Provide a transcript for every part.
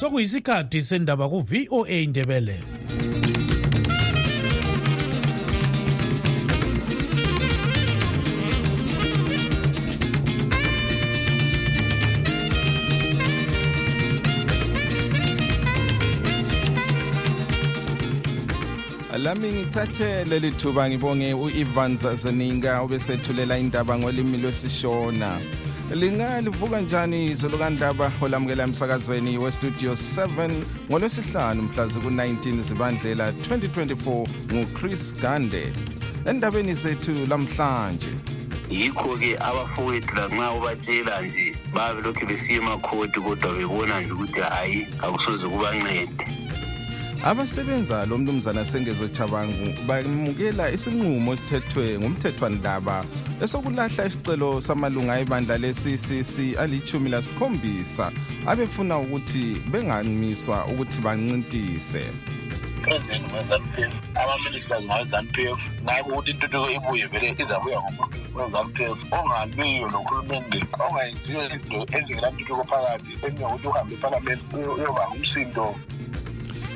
sokuyisikhathi sendaba ku-voa indebele lami ngithathe leli thuba ngibonge u-ivan zazeninga obesethulela indaba ngolimi lwesishona. Lingalivuka njani izolo kandaba olamukela emsakazweni westudio 7 ngolwesihlanu mhla ziku-19 zibandlela 2024 nguchris gande. Endabeni zethu lamhlanje. Yikho-ke abafowethu lanxa ubatshela nje babe lokhu besiya emakhoti kodwa bebona nje ukuthi hhayi akusoze kubancede abasebenza lo mnumzana sengezo chabangu bamukela isinqumo esithethwe ngumthethwandaba esokulahla isicelo samalunga ebandla le-ccc alithumi lasikhombisa abefuna ukuthi bengamiswa ukuthi bancintise. President we-zanpf ama-ministers ngawe-zanpf ngako ukuthi intuthuko ibuye vele izabuya ngomuntu we-zanpf ongalwiyo nohulumende ongayenziyo izinto ezingelantuthuko phakathi enjengokuthi uhambe ephalamenti uyoba umsindo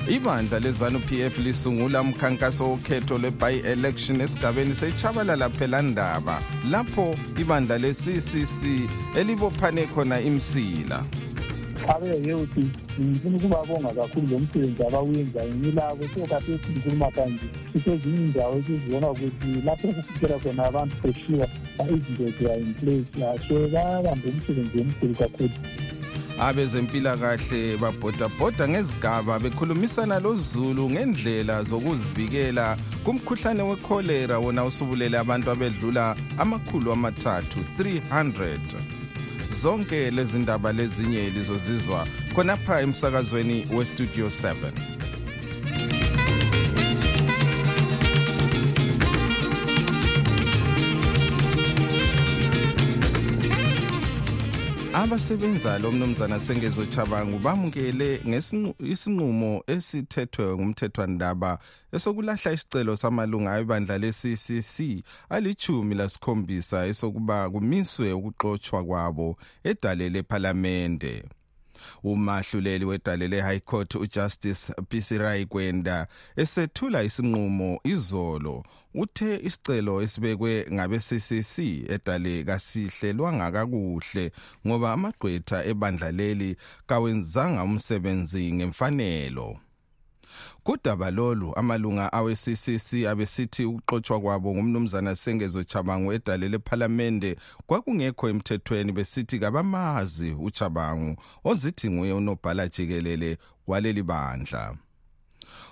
ibandla lezanu-p f lisungula umkhankaso wokhetho lwe-by-election esigabeni sechabalala phelandaba lapho ibandla le-ccc elibophane khona imsila. Abeke ukuthi ngifuna ukubabonga kakhulu lo msebenzi abawenzayo ngilabo so kade sikhuluma kanje. Sisezinye indawo esizibona ukuthi lapho kufikela khona abantu beshiwa izinto ziya in place. So babambe umsebenzi omkhulu kakhulu abezempilakahle babhodabhoda ngezigaba bekhulumisana lozulu ngendlela zokuzivikela kumkhuhlane wekholera wona usubulele abantu abedlula amakhulu amathathu 300 zonke lezi ndaba lezinye lizozizwa khonapha emsakazweni westudio 7 abasebenza lo mnumzana sengezo chabangu bamukele isinqumo esithethwe ngumthethwandaba esokulahla isicelo samalunga ebandla le-ccc alichumi lasikhombisa esokuba kumiswe ukuxotshwa kwabo edale lephalamende umahluleli wedale le-high court ujustice pisirai kwenda esethula isinqumo izolo. Uthe isicelo esibekwe ngabe-ccc edale kasihlelwanga kakuhle ngoba amagqwetha ebandla leli kawenzanga umsebenzi ngemfanelo. Kudaba lolu amalunga awe-ccc abesithi ukuxotshwa kwabo ngumnumzana sengezo chabangu edale lephalamende kwakungekho emthethweni besithi kabamazi uchabangu ozithi nguye unobhala jikelele waleli bandla.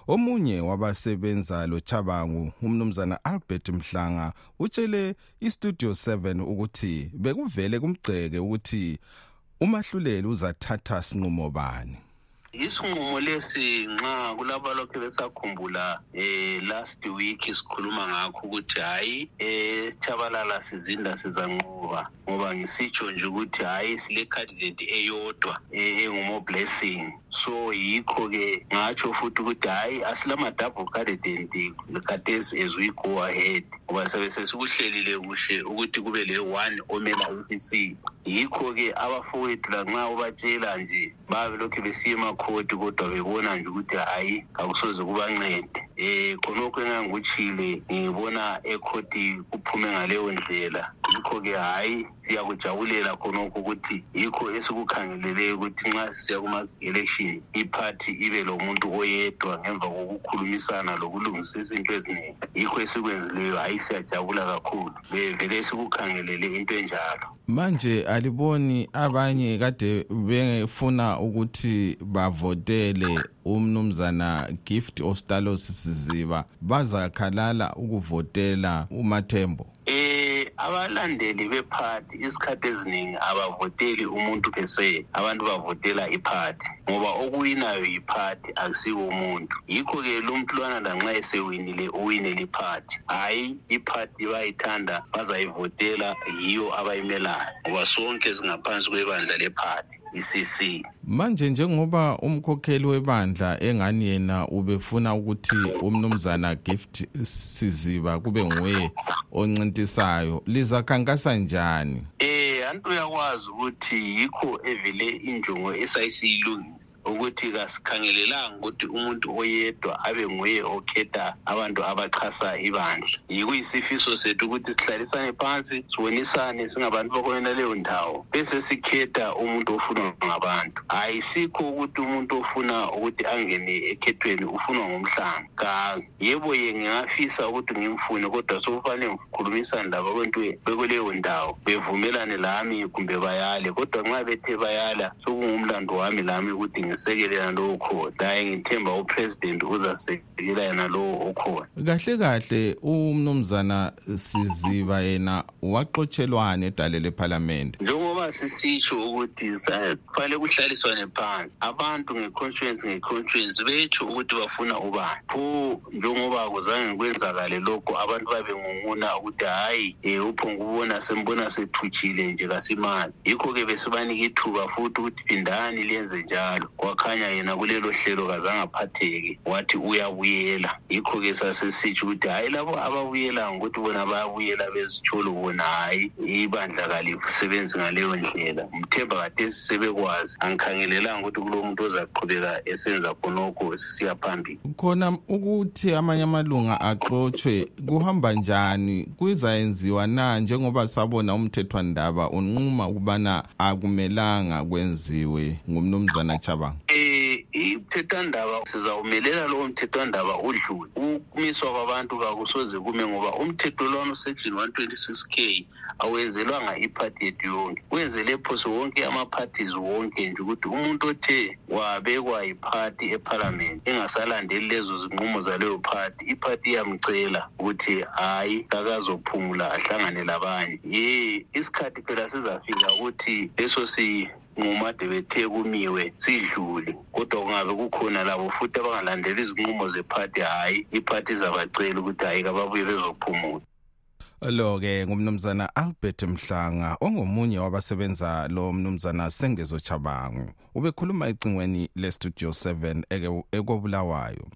Omunye wabasebenza lo chabangu umnumzana albert mhlanga utshele istudio 7 ukuthi bekuvele kumgceke ukuthi umahluleli uzathatha sinqumo bani. Isinqumo lesi nxa kulabo lokhu besakhumbula eh last week sikhuluma ngakho ukuthi hayi eh chabalala sizinda sizanqoba. Ngoba ngisitsho nje ukuthi hayi sile candidate eyodwa engumo blessing. So yikho ke ngatsho futhi ukuthi hayi asilama double candidate khathesi as we go ahead ngoba sabe sesikuhlelile kuhle ukuthi kube le one omela UPC yikho ke abafowethu lanxa ubatshela nje babe lokhu besiya emakhoti kodwa bebona nje ukuthi hayi akusoze kubancede. Eh khonokho engangutshile ngibona ekhoti kuphume ngaleyo ndlela yikho ke hayi siyakujabulela khonokho ukuthi yikho esikukhangeleleyo ukuthi nxa siya kuma-elections iphathi ibe lomuntu oyedwa ngemva kokukhulumisana lokulungisisa into eziningi. Yikho esikwenzileyo hayi siyajabula kakhulu. Vele sikukhangelele into enjalo. Manje aliboni abanye kade befuna ukuthi bavotele umnumzana gift ostalos siziba. Bazakhalala ukuvotela umathembo. Eh abalandeli bephathi isikhathi eziningi abavoteli umuntu pese abantu bavotela iphathi ngoba okuwinayo yiphathi akusiwo umuntu. Yikho-ke lo muntu lwana lanxa esewinile uwinele iphathi hhayi iphathi bayithanda bazayivotela yiyo abayimelayo. Ngoba sonke singaphansi kwebandla lephathi i-cc manje njengoba umkhokheli webandla engani yena ubefuna ukuthi umnumzana gift siziba kube nguye oncintisayo lizakhankasa njani? Eh Eh antu uyakwazi ukuthi yikho evele injongo esayisiyilungisa ukuthi kasikhangelelanga ukuthi umuntu oyedwa abe nguye okhetha abantu abachasa ibandla. Yikuyisifiso sethu ukuthi sihlalisane phansi sibonisane singabantu bakhona leyo ndawo bese sikhetha umuntu ofunwa ngabantu. Ayisikho ukuthi umuntu ofuna ukuthi angene ekhethweni ufunwa ngumhlanga. Ka yebo ye ngingafisa ukuthi ngimfune kodwa sokufanele ngikhulumisane labo abantu bekuleyo ndawo bevumelane lami kumbe bayale kodwa nxa bethe bayala sokungumlando wami lami ukuthi ngisekele yena lowo khona laye ngithemba upresident uzasekela yena lowo okhona. Kahle kahle umnumzana siziba yena waxotshelwana edale lephalamende njengoba sisitsho ukuthi kufanele kuhlaliswane phansi abantu nge-conference nge-conference betsho ukuthi bafuna ubani. Pho njengoba kuzange kwenzakale lokho abantu babengunguna ukuthi hhayi um uphongubona sembona sethutshile nje kasimali yikho-ke besibanika ithuba futhi ukuthi phindani liyenze njalo. Kwakhanya yena kulelo hlelo kazange aphatheke wathi uyabuyela. Yikho-ke sasesitsho ukuthi hhayi labo ababuyelayo ngokuthi bona bayabuyela bezitsholo bona hhayi ibandla kalisebenzi ngaleyo ndlela mthemba kade sebekwazi angikhangelelanga ukuthi kulo muntu ozaqhubeka esenza khonokho sisiya phambili. Khona ukuthi amanye amalunga axotshwe kuhamba njani? Kuzayenziwa na? Njengoba sabona umthethwandaba unquma ukubana akumelanga kwenziwe ngumnumzana chabanga. Eh imthethwandaba sizawumelela lowo mthethwandaba udlule. Ukumiswa kwabantu kakusoze kume ngoba umthetho lwana usection 126 k awenzelwanga iphathi yethu yonke. Wenzele phose wonke ama-parties wonke nje ukuthi umuntu othe wabekwa yiphathi ephalamende engasalandeli lezo zinqumo zaleyo phathi iphathi iyamcela ukuthi hhayi kakazophumula ahlangane labanye. Ye isikhathi phela sizafika ukuthi leso ngumade bethe kumiwe sidlule. Kodwa kungabe kukhona labo futhi abangalandeli izinqumo zephathi hhayi iphathi izabacela ukuthi hhayi kababuye bezophumula. Lo-ke ngumnumzana albert mhlanga ongomunye wabasebenza lo mnumzana sengezo chabangu ubekhuluma ecingweni lestudio 7 eke- ekobulawayo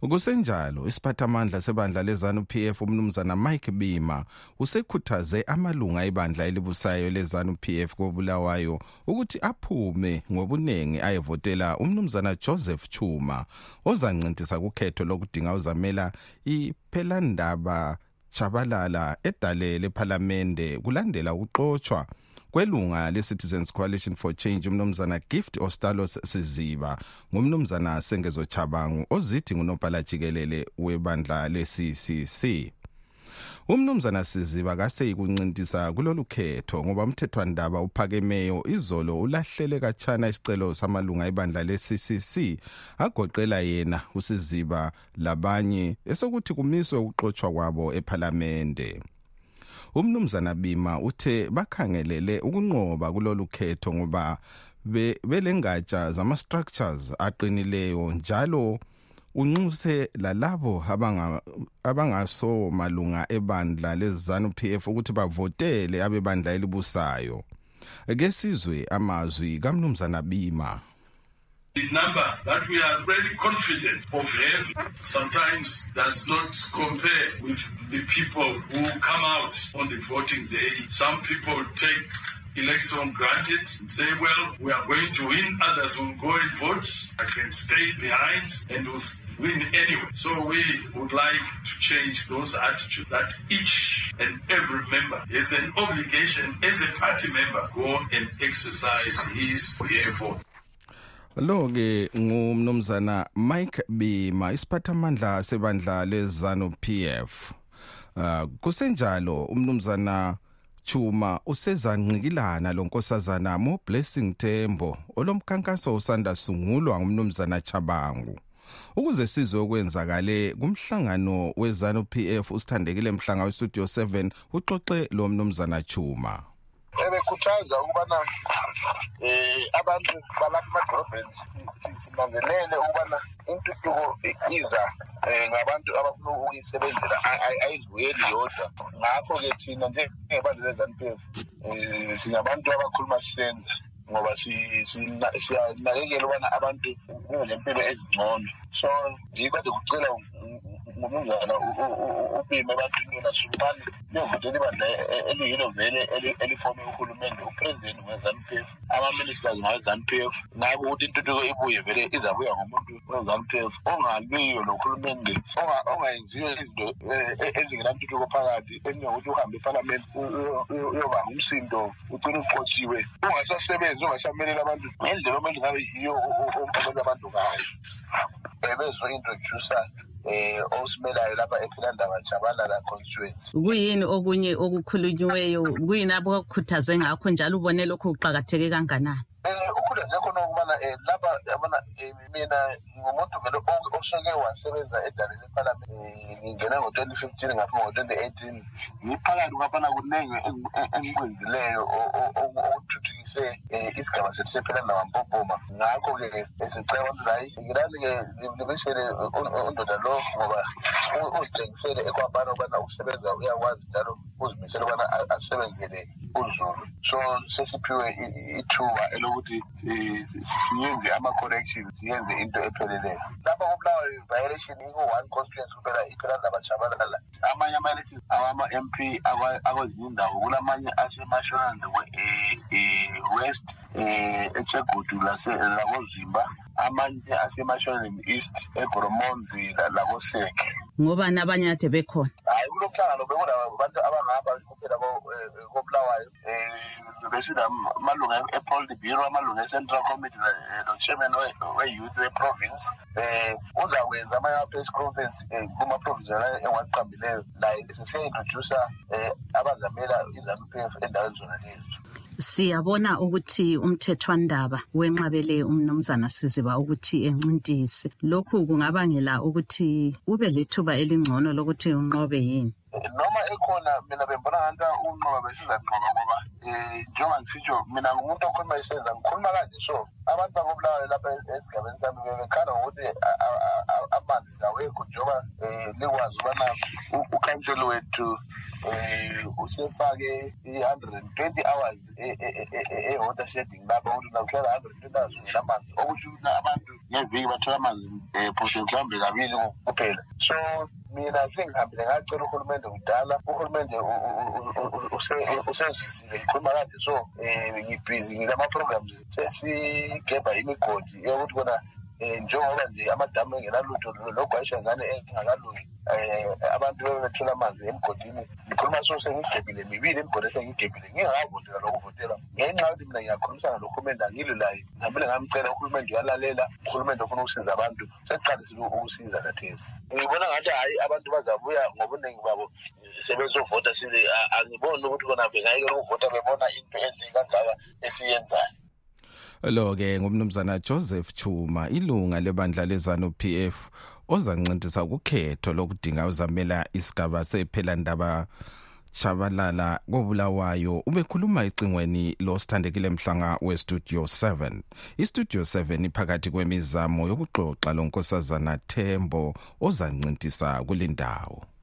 kusenjalo isiphathamandla sebandla lezanu pf umnumzana mike bima usekhuthaze amalunga ebandla elibusayo lezanu pf kobulawayo ukuthi aphume ngobunengi ayevotela umnumzana joseph chuma ozancintisa kukhetho lokudinga uzamela iphelandaba chabalala edale lephalamende kulandela ukuxotshwa. Kwelunga le-citizens coalition for change umnumzana gift ostalos siziba ngumnumzana sengezo chabangu ozithi ngunobhala jikelele webandla le-ccc umnumzana siziba kaseyikuncintisa kulolu khetho ngoba umthethwandaba uphakemeyo izolo ulahlele katshana isicelo samalunga ebandla le-ccc agoqela yena usiziba labanye esokuthi kumiswe ukuxotshwa kwabo ephalamende umnumzana bima uthe bakhangelele ukunqoba kulolu khetho ngoba be- belengatsha zama-structures aqinileyo njalo unxuse lalabo abanga- abangaso malunga ebandla lezanu pf ukuthi bavotele abebandla elibusayo. Ke sizwe amazwi kamnumzana bima The number that we are very confident of having sometimes does not compare with the people who come out on the voting day. Some people take election granted and say, well, we are going to win, others will go and vote. I can stay behind and will win anyway. So we would like to change those attitudes that each and every member has an obligation as a party member go and exercise his or. Lo ke ngumnumzana Mike Bima isiphathamandla sebandla lezanu PF uh, kusenjalo umnumzana Chuma usezanqikilana lonkosazana Mo Blessing Tembo olomkhankaso usanda sungulwa ngumnumzana Chabangu. Ukuze sizwe okwenzakale kumhlangano wezanu PF usithandekile mhlanga westudio 7 uxoxe lo mnumzana Chuma. Ebekhuthaza ukubana eh abantu balapha emadolobheni si- sinanzelele ukubana intuthuko iza eh, ngabantu abafuna ukuyisebenzela ayizibuyeli yodwa. Ngakho-ke thina njengebandla le-ZANU-p f um singabantu abakhuluma sisenza ngoba siyanakekela ukubana abantu kube nempilo ezingcono. So nje kade kucela ngumnumzana ubime ebantwini yona sumani liyovotela ibandla eliyilo vele elifome uhulumende upresident we-zanup f ama-ministers ngawe-zanup f ngako ukuthi intuthuko ibuye vele izabuya ngomuntu we-zanup f ongalwiyo nohulumende ongayenziyo izinto ezingenantuthuko phakathi enjengokuthi uhambe ephalamenti uyobanga umsindo ugcine uxotshiwe ungasasebenzi ungasameleli abantu ngendlela omele ngabe yiyo omele abantu ngayo bezo-introducer eh osimelayo lapha ephilandaba jabalala constituency. Kuyini okunye okukhulunyiweyo kuyini abakukhuthaze ngakho njalo ubone lokhu kuqakatheke kanganani um ukhuleze khona ukubana um lapha yabona mina ngumuntu vele osuke wasebenza edaleni ephalamenti um ngingene ngo-twenty fifteen ngapha ngo-twenty eighteen. Ngiphakathi kwaphana kuningi engikwenzileyo okuthuthukise um isigaba sethu sephilandaba mpopoma ngakho-ke sicela abantu hayi ngilani-ke libisele undoda lo ngoba uzitshengisele ekwabana ukubana ukusebenza uyakwazi njalo uzimisele ukubana asebenzele uzulu. So sesiphiwe ithuba elokuthi siyenze ama-correction siyenze into epheleleyo. Lapha kubulawayo violation iku-one constituency kuphela iphelandaba jabalala amanye ama-elections awama-m p akwezinye indawo kulamanye asemashonand west um echegudu lakozimba amanye asemashonand east egoromonzi lakoseke ngoba nabanye ade bekhona? Hayi kulo mhlangano bekunabantu abangapha kuphela kobulawayo um besinamalunga e-poll bureau amalunga e-central committee no-chairman we-youth we-province. Um uzakwenza ama-press conference um kuma-province yona engiwaqambileyo laye sesiya-introducer um abazamela i-zanup f endaweni zona lezo siyabona ukuthi umthethwandaba wenqabele umnumzana siziba ukuthi encintise. Lokhu kungabangela ukuthi ube lethuba elingcono lokuthi unqobe yini noma ekhona mina bembona nganta unqoba besizanqoba ngoba um njengoba ngisitsho mina ngumuntu okhuluma isenza ngikhuluma kanje. So abantu bakobulawayo lapha esigabeni sami bebekhala ngokuthi amanzi awekho njengoba um likwazi ukubana ukhanseli wethu um usefake i-hundred and twenty hours e-water shedding lapha ukuthi nakuhlala hundred and twenty hours ungelamanzi okusho ukuthi abantu ngeviki bathola amanzi um phose mhlawumbe kabili kuphela. So mina sengihambile ngacela uhulumende kudala. Uhulumende usezwisile ngikhuluma kanje so um ngibhizi ngilama-programs sesigebha imigodi yokuthi kona um njengoba nje amadamu engenalutho logwayisha ngane engakalungi um abantu bebethola amanzi emgodini. Ngikhuluma so sengigebhile mibili imigodi esengigebhile ngingakavotela lokuvotela ngenxa yokuthi mina ngiyakhulumisana lohulumende angilo layo ngihambile ngamcela uhulumende uyalalela uhulumende ofuna ukusiza abantu. Sekuqalisile ukusiza kathesi. Ngibona ngathi hhayi abantu bazabuya ngobuningi babo sebezovota angiboni ukuthi kona bengayekela ukuvota bebona into enhle kangaka esiyenzayo lo ke ngumnumzana Joseph Chuma ilunga lebandla lezanu PF ozancintisa ukukhetho lokudinga uzamela isigaba sephelandaba Shabalala kobulawayo. Ubekhuluma icingweni losithandekile mhlanga westudio 7 istudio 7 iphakathi kwemizamo yokuxoxa lonkosazana Thembo ozancintisa kulindawo.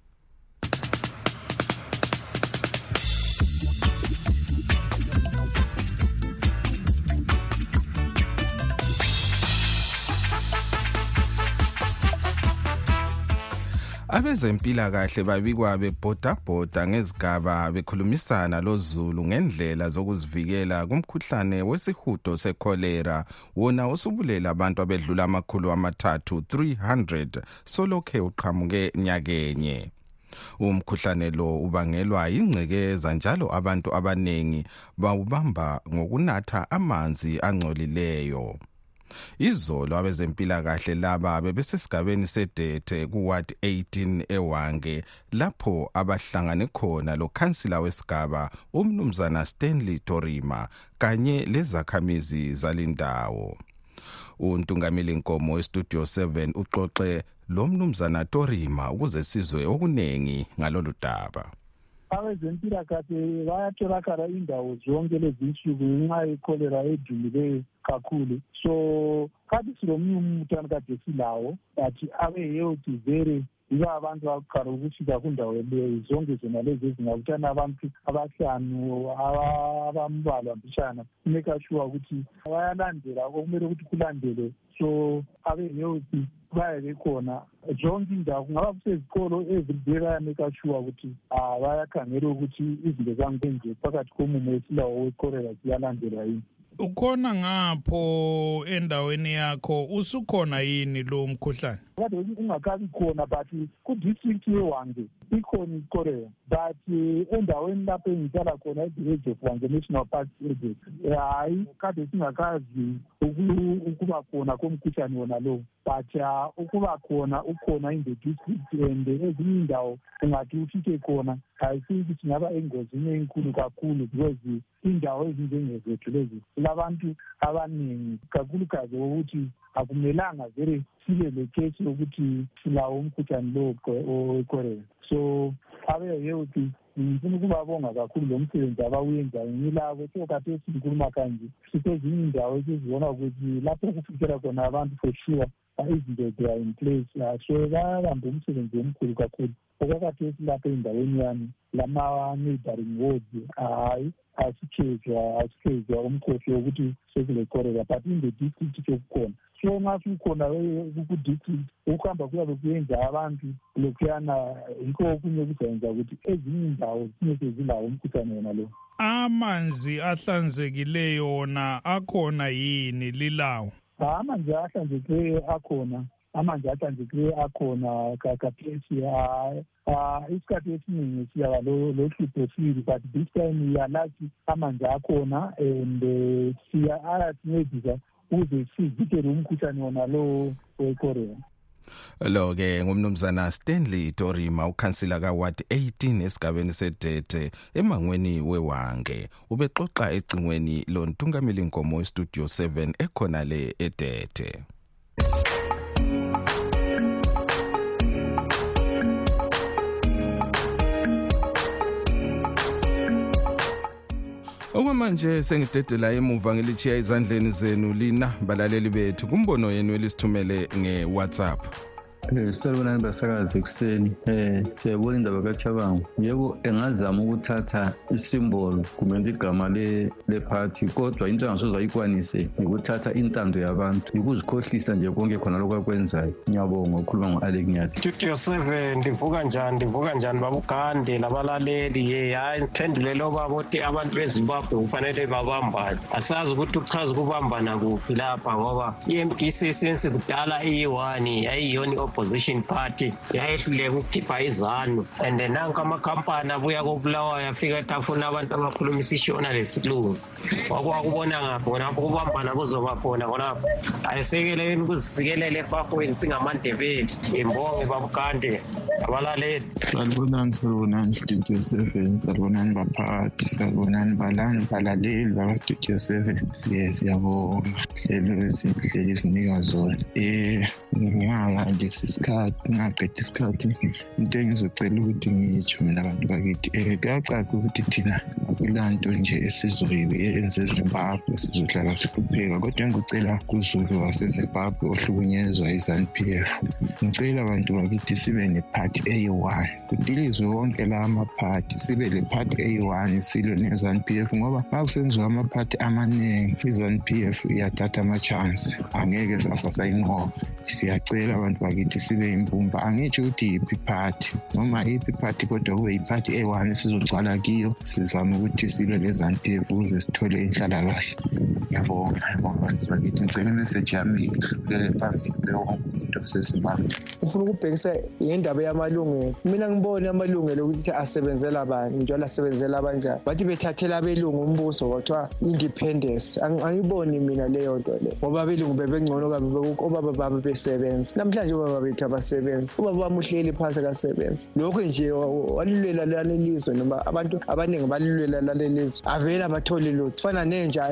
Abezempilakahle babikwa bebhodabhoda ngezigaba bekhulumisana lozulu ngendlela zokuzivikela kumkhuhlane wesihudo sekholera wona osubulela abantu abedlula amakhulu amathathu 300 solokhe uqhamuke nyakenye. Umkhuhlane lo ubangelwa yingcekeza njalo abantu abanengi bawubamba ngokunatha amanzi angcolileyo. Izolo abezempilakahle laba bebesesigabeni sedethe kuward 18 ewange lapho abahlangane khona lokhansila wesigaba umnumzana stanley torima kanye lezakhamizi zalindawo. Untungameli nkomo westudio 7 uxoxe lo mnumzana torima ukuze sizwe okunengi ngalolu daba. Abezempilakahle bayatholakala indawo zonke lezi nsuku ngenxa yekholera edumileyo kakhulu. So kade silomunye umntwana kade silawo but abe health very yibo abantu bakuqala ukufika kundawo leyo zonke zona lezi ezingabutshana abantu abahlanu abambalwa mbishana kumeka sure ukuthi bayalandela okumele ukuthi kulandelwe so abe-health baye bekhona. Zonke indawo kungaba kusezikolo everyday bayameka sure ukuthi bayakhangela ukuthi izinto zangenje phakathi komumo esilawo wekorela ziyalandelwa yini ukhona ngapho endaweni yakho usukhona yini lo mkhuhlane? Kade ungakabi khona but kudistrict yewange ikhona ikorea but endaweni lapho engihlala khona e-village of wange national park ages hayi kade singakazi ukuba khona komkhuhlane wona lowo. But ukuba khona ukhona in the district and ezinye indawo ungathi ufike khona ayisithi singaba engozini enkulu kakhulu because indawo ezinjengezethu lezi kulabantu abaningi kakhulukazi wokuthi akumelanga vele sibe lekesi yokuthi silawo umkhuhlane lo wekorela so abe-health ngifuna ukubabonga kakhulu lo msebenzi abawenzayo. Ngilabo so kade singikhuluma kanje. Sisezinye indawo esizibona ukuthi lapho kufikela khona abantu for sure izinto they are in place. La so bayabamba umsebenzi omkhulu kakhulu. Okwakade esilapha endaweni yami lama-neighboring wards hayi asichezwa asichezwa umkhosi wokuthi sekulekorela but in the district sokukhona so nxa sukhona ku-district ukuhamba kuyabe kuyenza abantu lokhuyana yikho okunye kuzayenza ukuthi ezinye indawo zine sezilawo umkhuhlane wona lo. Amanzi ahlanzekileyo wona akhona yini lilawo? Amanzi ahlanzekileyo akhona amanzi ahlanzekileyo akhona kakaphesi isikhathi esiningi siyaba lohlupho sibili but this time yalathi amanzi akhona and ayasincedisa ukuze sivikele umkhuhlane wona lo wekorea lo ke ngumnumzana Stanley Dorima ukhansila kaWard 18 esigabeni sedete emangweni wewange. Ubexoxa ecingweni lontungameli inkomo studio 7 ekhona le edete Okwamanje sengidedela emuva ngilithiya ezandleni zenu lina balaleli bethu kumbono yenu elisithumele ngeWhatsApp. 0794132172 Eh, Selibonani basakazi ekuseni um siyabona indaba kachabango yebo engazama ukuthatha isimbolo kumele igama lephathi kodwa into angasoze ayikwanise ikuthatha intando yabantu ikuzikhohlisa nje konke khona lokhu akwenzayo. Ngiyabonga ukhuluma ngo-alek nyati. Studio seven ndivuka njani ndivuka njani babugande nabalaleli ye hayi phendulelo baba uthi abantu bezimbabwe kufanele babambane. Asazi ukuthi uchaza ukubambana kuphi lapha ngoba i-m d c sinsi kudala iyi-one yayiyona opposition party yayehluleka ukukhipha izanu. And nanku amakhampani abuya kobulawayo afika ethi afuna abantu abakhulumisa ishona lesilungu. Wakwakubona ngapho khonapho kubambana kuzoba khona khonapho ayisekeleni ukuzisikelela efafweni singamandebeli imbonge babukande abalaleli salibonani salibonani studio seven salibonani baphakathi salibonani balani balaleli bakastudio seven. Ye siyabonga hlelo ezihleli esinika zona. Um nginganga nje isikhathi ngaqeda isikhathi into engizocela ukuthi ngitsho mina abantu bakithi. Um kuyacaca ukuthi thina akulanto nje esizoyenza ezimbabwe sizohlala sihlupheka kodwa engikucela kuzulu wasezimbabwe ohlukunyezwa i-zanu p f ngicela abantu bakithi sibe nephathi eyi-one kudilizwe wonke la amaphathi sibe le phathi eyi-one silwe ne-zanu p f ngoba ma kusenziwa amaphathi amaningi i-zanu p f iyathatha ama-chance. Angeke sasa sayinqoba. Siyacela abantu bakithi sibe imbumba angitsho ukuthi yiphi iphathi noma iphi iphathi kodwa kube yiphathi eyi-one esizogcwala kiyo sizame ukuthi silwe le-zanu p f ukuze sithole inhlalakahle. Ngiyabonga ngiyabonga abantu bakithi. Ngicela imeseji yami ihlulele phambili bewonke umuntu wasezimbabwe ufuna ukubhekisa ngendaba yamalungelo. Mina ngibone amalungelo ukuthi asebenzela bani njalo asebenzela abanjani bathi bethathela abelungu umbuso kwathiwa independence. Angiyiboni mina leyo nto le ngoba abelungu bebengcono kabi obaba babe besebenza. Namhlanje ubaba bethu abasebenzi ubaba bami uhleli phansi kasebenzi lokho nje walilwela laleli lizwe noma abantu abaningi balilwela laleli lizwe avele abatholi lutho. Fana nenja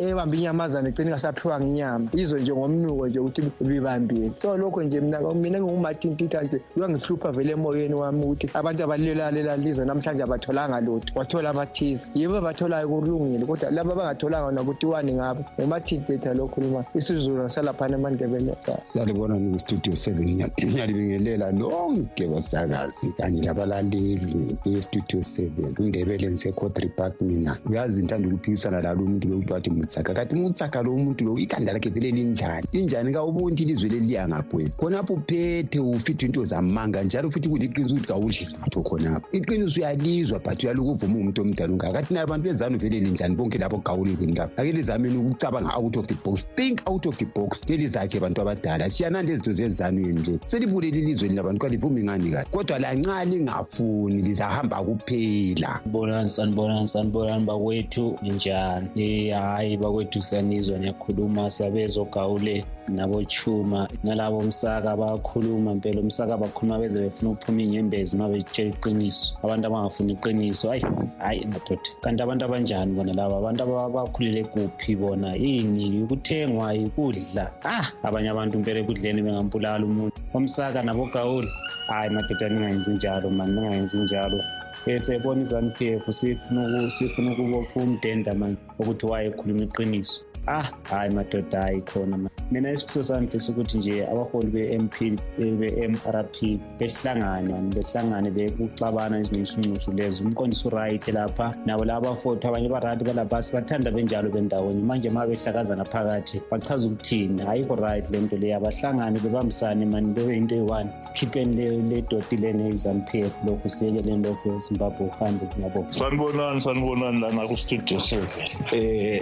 ebamba inyamazana egcina ingasaphiwanga inyama izwe nje ngomnuko nje ukuthi bibambile. So lokho nje mina mina ngingumartin tita nje kuyangihlupha vele emoyeni wami ukuthi abantu abalelalela lizwe namhlanje abatholanga lutho wathola abathize. Yibo abatholayo kulungile kodwa laba abangatholanga na kutiwani ngabo ngumartin tita lo khuluma isizulu nasalaphana emandebeni salibona nikustudio seven ngiyalibingelela lonke basakazi kanye labalaleli bestudio seven. Undebele ngisecourt park mina. Uyazi ngithanda ukuphikisana lalo umuntu lo ukuthi wathi mutsaka. Kanti mutsaka lo umuntu lo ikhanda lakhe vele linjani linjani kawubonti ilizwe leliya ngapho khonapho uphethe ufithe into zamanga njalo futhi kuliqiniso ukuthi kawudli lutho khonapho iqiniso uyalizwa but uyaloku uvuma umuntu omdala ungaka kathi nayo abantu benzani vele linjani bonke lapho gawulekweni lapho? Ake lizameni ukucabanga out of the box. Think out of the box. Lelizakhe abantu abadala? Shiyanani lezinto zezanweni le. Selibulele elizweni labantu kalivumi ngani kahle kodwa lanxa lingafuni lizahamba kuphela. Bonani sanibonani sanibonani bakwethu. Njani um hhayi bakwethu siyanizwa niyakhuluma siyabezwa ogawule nabochuma nalabo msaka bayakhuluma mpela. Umsaka bakhuluma beze befuna ukuphuma inyembezi uma betshela iqiniso. Abantu abangafuni iqiniso hayi hayi madoda. Kanti abantu abanjani bona laba? Abantu abakhulele kuphi bona? Yini ukuthengwa yikudla. Ah abanye abantu mpela ekudleni bengampulala umuntu. Omsaka nabogawula hayi madoda ningayenzi njalo mani ningayenzi njalo. Um siyayibona i-zanup f sifuna ukubopha umdenda manje ukuthi wayekhuluma iqiniso ah hayi madoda hayi khona ma. Mina isifiso sami fisa ukuthi nje abaholi be-mp be-mrp behlangane yani behlangane bekucabana ezinesuncusu lezo. Umqondiso uright lapha. Nabo laba abafotho abanye barati balapha sibathanda benjalo bendawonye manje ma behlakazana phakathi bachaza ukuthini? Ayikho right le nto leyo abahlangane bebambisane mani bebe into eyi-one. Sikhipheni le doti lene i-zanup f lokhu siyekeleni lokhu zimbabwe uhambe ngiyabonga sanibonani sanibonani lana kustudio seven um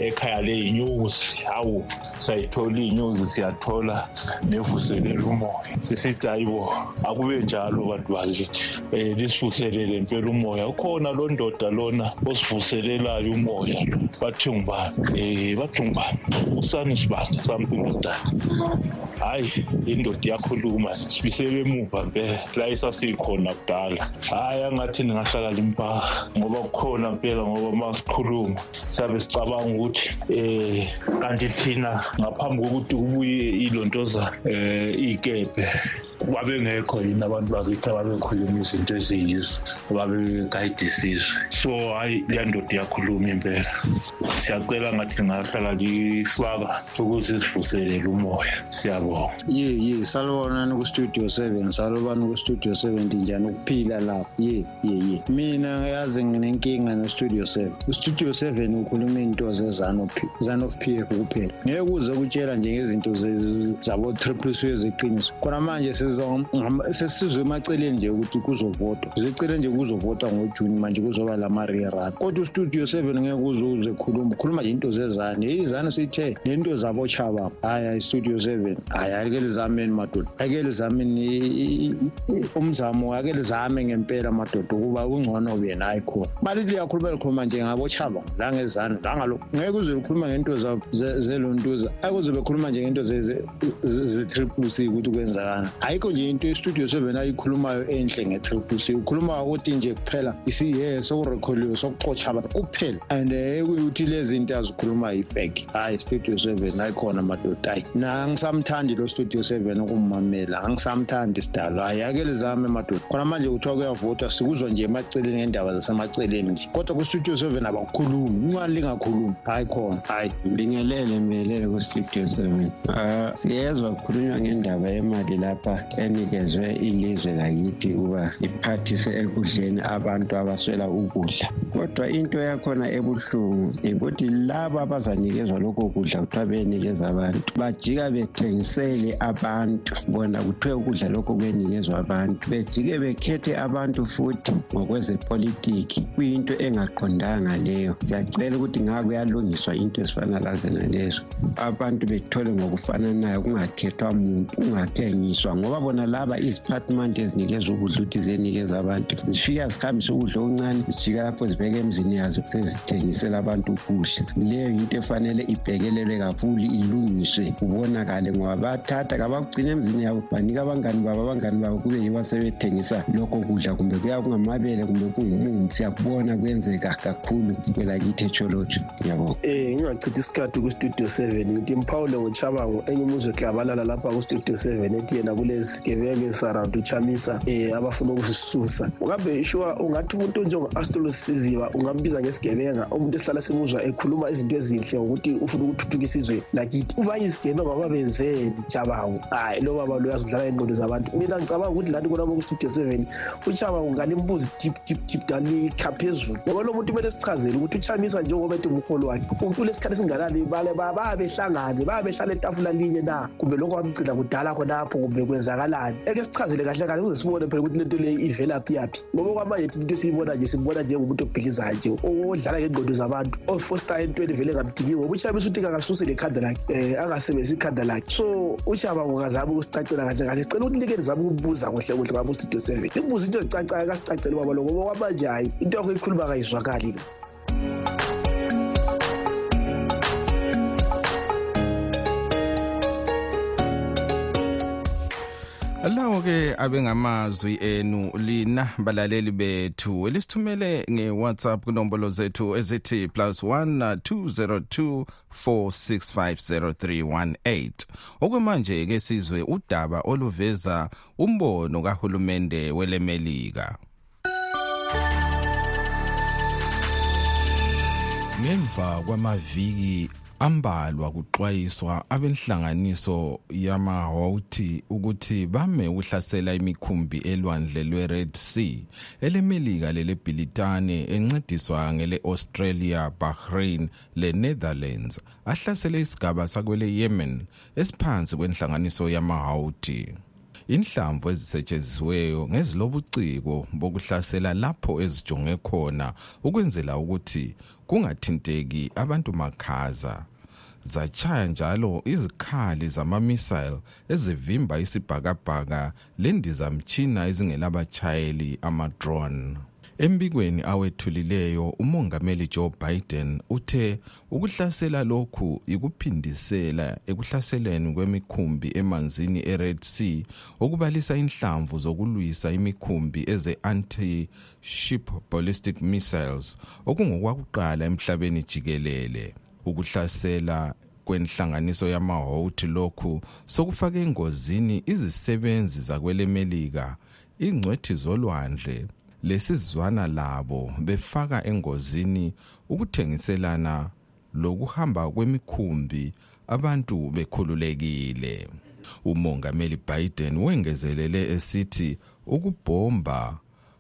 ekhaya leyinyuku news hawu sayithola iy'news siyathola nevuselela umoya sisithi hayibo akube njalo bantu bakithi um lisivuselele mpela umoya. Ukhona lo ndoda lona osivuselelayo umoya. Lo bathi ngubani? Um bathi ngubani? Usani sibanda sampi indodana hhayi indoda iyakhuluma sibisele emuva mpela la esasikhona kudala. Hhayi angathi ningahlala limpaka ngoba kukhona mpela ngoba ma sikhuluma siyabe sicabanga ukuthi um kanti thina ngaphambi kokuthi kubuye ilontozana um iy'kebhe babengekho yini abantu bakithi ababekhuluma izinto eziyizo babegayida isizwe so hhayi leya ndoda iyakhuluma impela siyacela ngathi lingahlala lifaka ukuze sivuselele umoya siyabonga ye ye salibonani kustudio seven salibani kustudio seven ndinjani ukuphila lapho ye ye ye mina yazi nginenkinga nostudio seven ustudio seven ukhuluma iy'nto zezanof p f kuphela ngeke uze kutshela njengezinto zabo-triple c ezeqiniso khona manje sesizwe emaceleni nje ukuthi kuzovotwa. Zicele nje kuzovotwa ngojuni manje kuzoba lama-reran kodwa ustudio seven ngeke uze uze khuluma khuluma nje into zezane. Izane sithe nento zabochaba hhayi hayi studio seven. Hhayi ake lizameni madoda. Ake lizameni umzamo ake lizame ngempela madoda ukuba ungcono bena hayi khona. Mali liyakhuluma likhuluma nje ngabochaba la ngezane la ngalokho ngeke uze likhuluma ngento zelontuza ake uze bekhuluma nje ngento ze-triple c ukuthi kwenzakana ayikho nje into estudio seven ayikhulumayo enhle nge-triple c. Ukhuluma ukuthi nje kuphela isiye sokurekholiwe sokuxotsha abantu kuphela. And ukuthi lezi nto azikhuluma yifake hayi studio seven ayikhona madoda hayi na angisamthandi lo studio seven ukummamela angisamthandi sidalo hayi ake lizame madoda. Khona manje kuthiwa kuyavotwa sikuzwa nje emaceleni ngendaba zasemaceleni nje. Kodwa kustudio seven abakhulumi incwane lingakhulumi. Hayi khona hayi ngibingelele mbelele kustudio seven. Um siyezwa kukhulunywa ngendaba yemali lapha enikezwe ilizwe lakithi ukuba iphathise ekudleni abantu abaswela ukudla. Kodwa into yakhona ebuhlungu yikuthi labo abazanikezwa lokho kudla kuthiwa benikeza abantu bajika bethengisele abantu. Bona kuthiwe ukudla lokho kwenikezwa abantu. Bejike bekhethe abantu futhi ngokwezepolitiki. Kuyinto engaqondanga leyo. Siyacela ukuthi ngakuyalungiswa into ezifana lazena lezo abantu bethole ngokufananayo kungakhethwa muntu kungathengiswa ngoba bona laba iziphathimande ezinikeza ukudla ukuthi ziyenikeza abantu zifika zihambise ukudla okuncane zifika lapho zibeka emzini yazo sezithengisela abantu ukudla. Leyo yinto efanele ibhekelelwe kakhulu ilungiswe kubonakale ngoba bathatha kabakugcina emzini yabo banika abangani babo abangani babo kube yibo asebethengisa lokho kudla kumbe kuya kungamabele kumbe kungumuthi siyakubona kwenzeka kakhulu kwelakithi echolotsho ngiyabonga. Um ngingachithi isikhathi kustudio seven ngithi mphawule ngochabango enye umuzwe klabalala lapha kustudio seven ethi yena kule izigebengu saround uchamisa um abafuna ukusisusa kambe sure ungathi umuntu onjengo-astolos siziba ungambiza ngesigebenga umuntu esihlala simuzwa ekhuluma izinto ezinhle ngokuthi ufuna ukuthuthukisa izwe lakithi. Uvanye izigebenga ngoba benzeni jabangu hhayi lo baba lo uyazidlala iy'ngqondo zabantu. Mina ngicabanga ukuthi lani konabo kustudio seven uchabangu ngalimbuzi dip dip dip dalikha phezulu. Ngoba lo muntu kumele sichazele ukuthi uchamisa njengoba ethi umholo wakhe umuntu lesikhathi esinganani bayabehlangane bayabehlala etafula linye na? Kumbe lokho kwamgcina kudala khonapho kumbe kwenzakalani eke sichazele kahle kahle ukuze sibone phela ukuthi lento ivelaphi yaphi ngoba kwamanje into esiyibona nje simbona njengomuntu nje odlala ngengqondo zabantu entweni vele ngoba lekhanda lakhe um angasebenzisi ikhanda lakhe. So ukusicacela kahle kahle sicela ukuthi kuhle kuhle ngabo studio seven into ezicacayo ngoba kwamanje hayi into yakho ikhuluma kayizwakali lo lawo ke abengamazwi enu lina balaleli bethu. Elisithumele nge-whatsapp kunombolo zethu ezithi plus 1 202 4650318 okwemanje ke sizwe udaba oluveza umbono kahulumende welemelika. Ngemva kwamaviki ambalwa kuxwayiswa abenhlanganiso yamahouthi ukuthi bame ukuhlasela imikhumbi elwandle lwe-red sea elemelika lelebhilitane encediswa ngele-australia bahrain le-netherlands ahlasele isigaba sakwele yemen esiphansi kwenhlanganiso yamahouthi. Inhlamvu ezisetshenzisiweyo ngezilobuciko bokuhlasela lapho ezijonge khona ukwenzela ukuthi kungathinteki abantu makhaza. Zachaya njalo izikhali zama-missile ezivimba isibhakabhaka lendizamtshina ezingelabatshayeli ama-drone. Embikweni awethulileyo umongameli Joe Biden uthe ukuhlasela lokhu ikuphindisela ekuhlaseleni kwemikhumbi emanzini eRed Sea okubalisa inhlamvu zokulwisa imikhumbi eze anti-ship ballistic missiles okungokwakuqala emhlabeni jikelele. Ukuhlasela kwenhlanganiso yamahouthi lokhu sokufake engozini izisebenzi zakwelemelika ingcwethi zolwandle. Lesizwana labo befaka engozini ukuthengiselana lokuhamba kwemikhumbi abantu bekhululekile. Umongameli Biden wengezelele esithi ukubhomba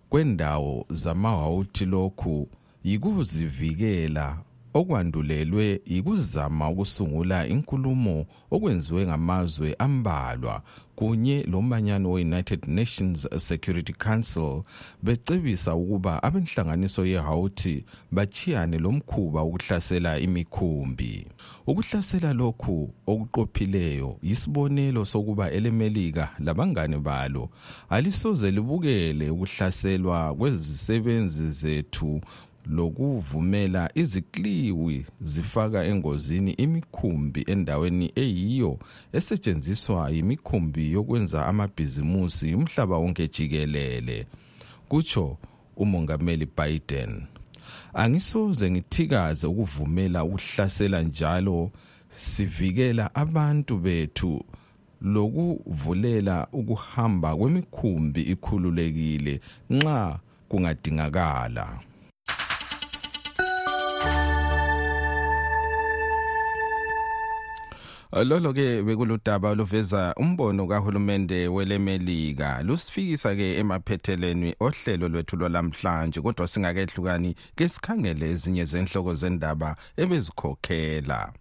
kwendawo zamahawuthi lokhu yikuzivikela okwandulelwe yikuzama ukusungula inkulumo okwenziwe ngamazwe ambalwa kunye lomanyano we-united nations security council becebisa ukuba abenhlanganiso yehawuthi bachiyane lomkhuba ukuhlasela imikhumbi. Ukuhlasela lokhu okuqophileyo yisibonelo sokuba elemelika labangane balo alisoze libukele ukuhlaselwa kwezisebenzi zethu lokuvumela izikliwi zifaka engozini imikhumbi endaweni eyiyo esetshenziswa yimikhumbi yokwenza amabhizimusi umhlaba wonke jikelele kutsho umongameli Biden. Angisoze ngithikaze ukuvumela ukuhlasela njalo sivikela abantu bethu. Lokuvulela ukuhamba kwemikhumbi ikhululekile nxa kungadingakala. Lolo ke bekuludaba oluveza umbono kahulumende welemelika. Lusifikisa ke emaphetheleni ohlelo lwethu lwalamhlanje kodwa singakehlukani ke sikhangele ezinye zenhloko zendaba ebezikhokhela.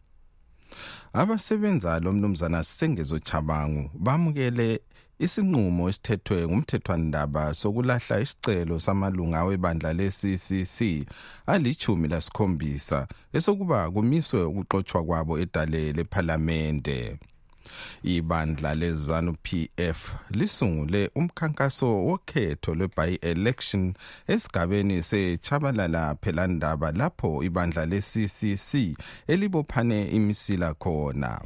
Abasebenza lo mnumzana Sengezo Chabangu bamukele isinqumo esithethwe ngumthethwandaba sokulahla isicelo samalunga webandla le-CCC alichumi lasikhombisa esokuba kumiswe ukuxotshwa kwabo edale lephalamende. Ibandla lezanu PF lisungule umkhankaso wokhetho lwe-by-election esigabeni sechabalala phelandaba lapho ibandla le-CCC elibophane imisila khona.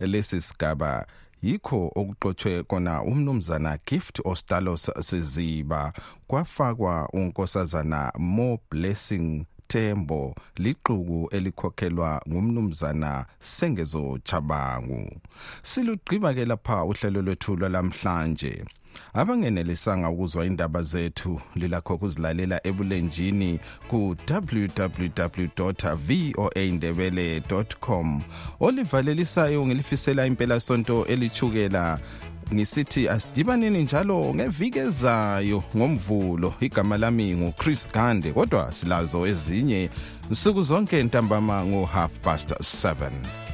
Lesi sigaba yikho okuxotshwe kona umnumzana gift ostalos siziba. Kwafakwa unkosazana more blessing Tembo liquku elikhokhelwa ngumnumzana Sengezo Chabangu silugqiba ke lapha uhlelo lwethu lwalamhlanje. Abangenelisanga ukuzwa indaba zethu lilakho ukuzilalela ebulenjini ku www.voaindebele.com olivalelisayo ngelifisela impela sonto elichukela ngisithi asidibaneni njalo ngeviki ezayo ngomvulo. Igama lami nguchris gande kodwa silazo ezinye nsuku zonke ntambama ngo-half past 7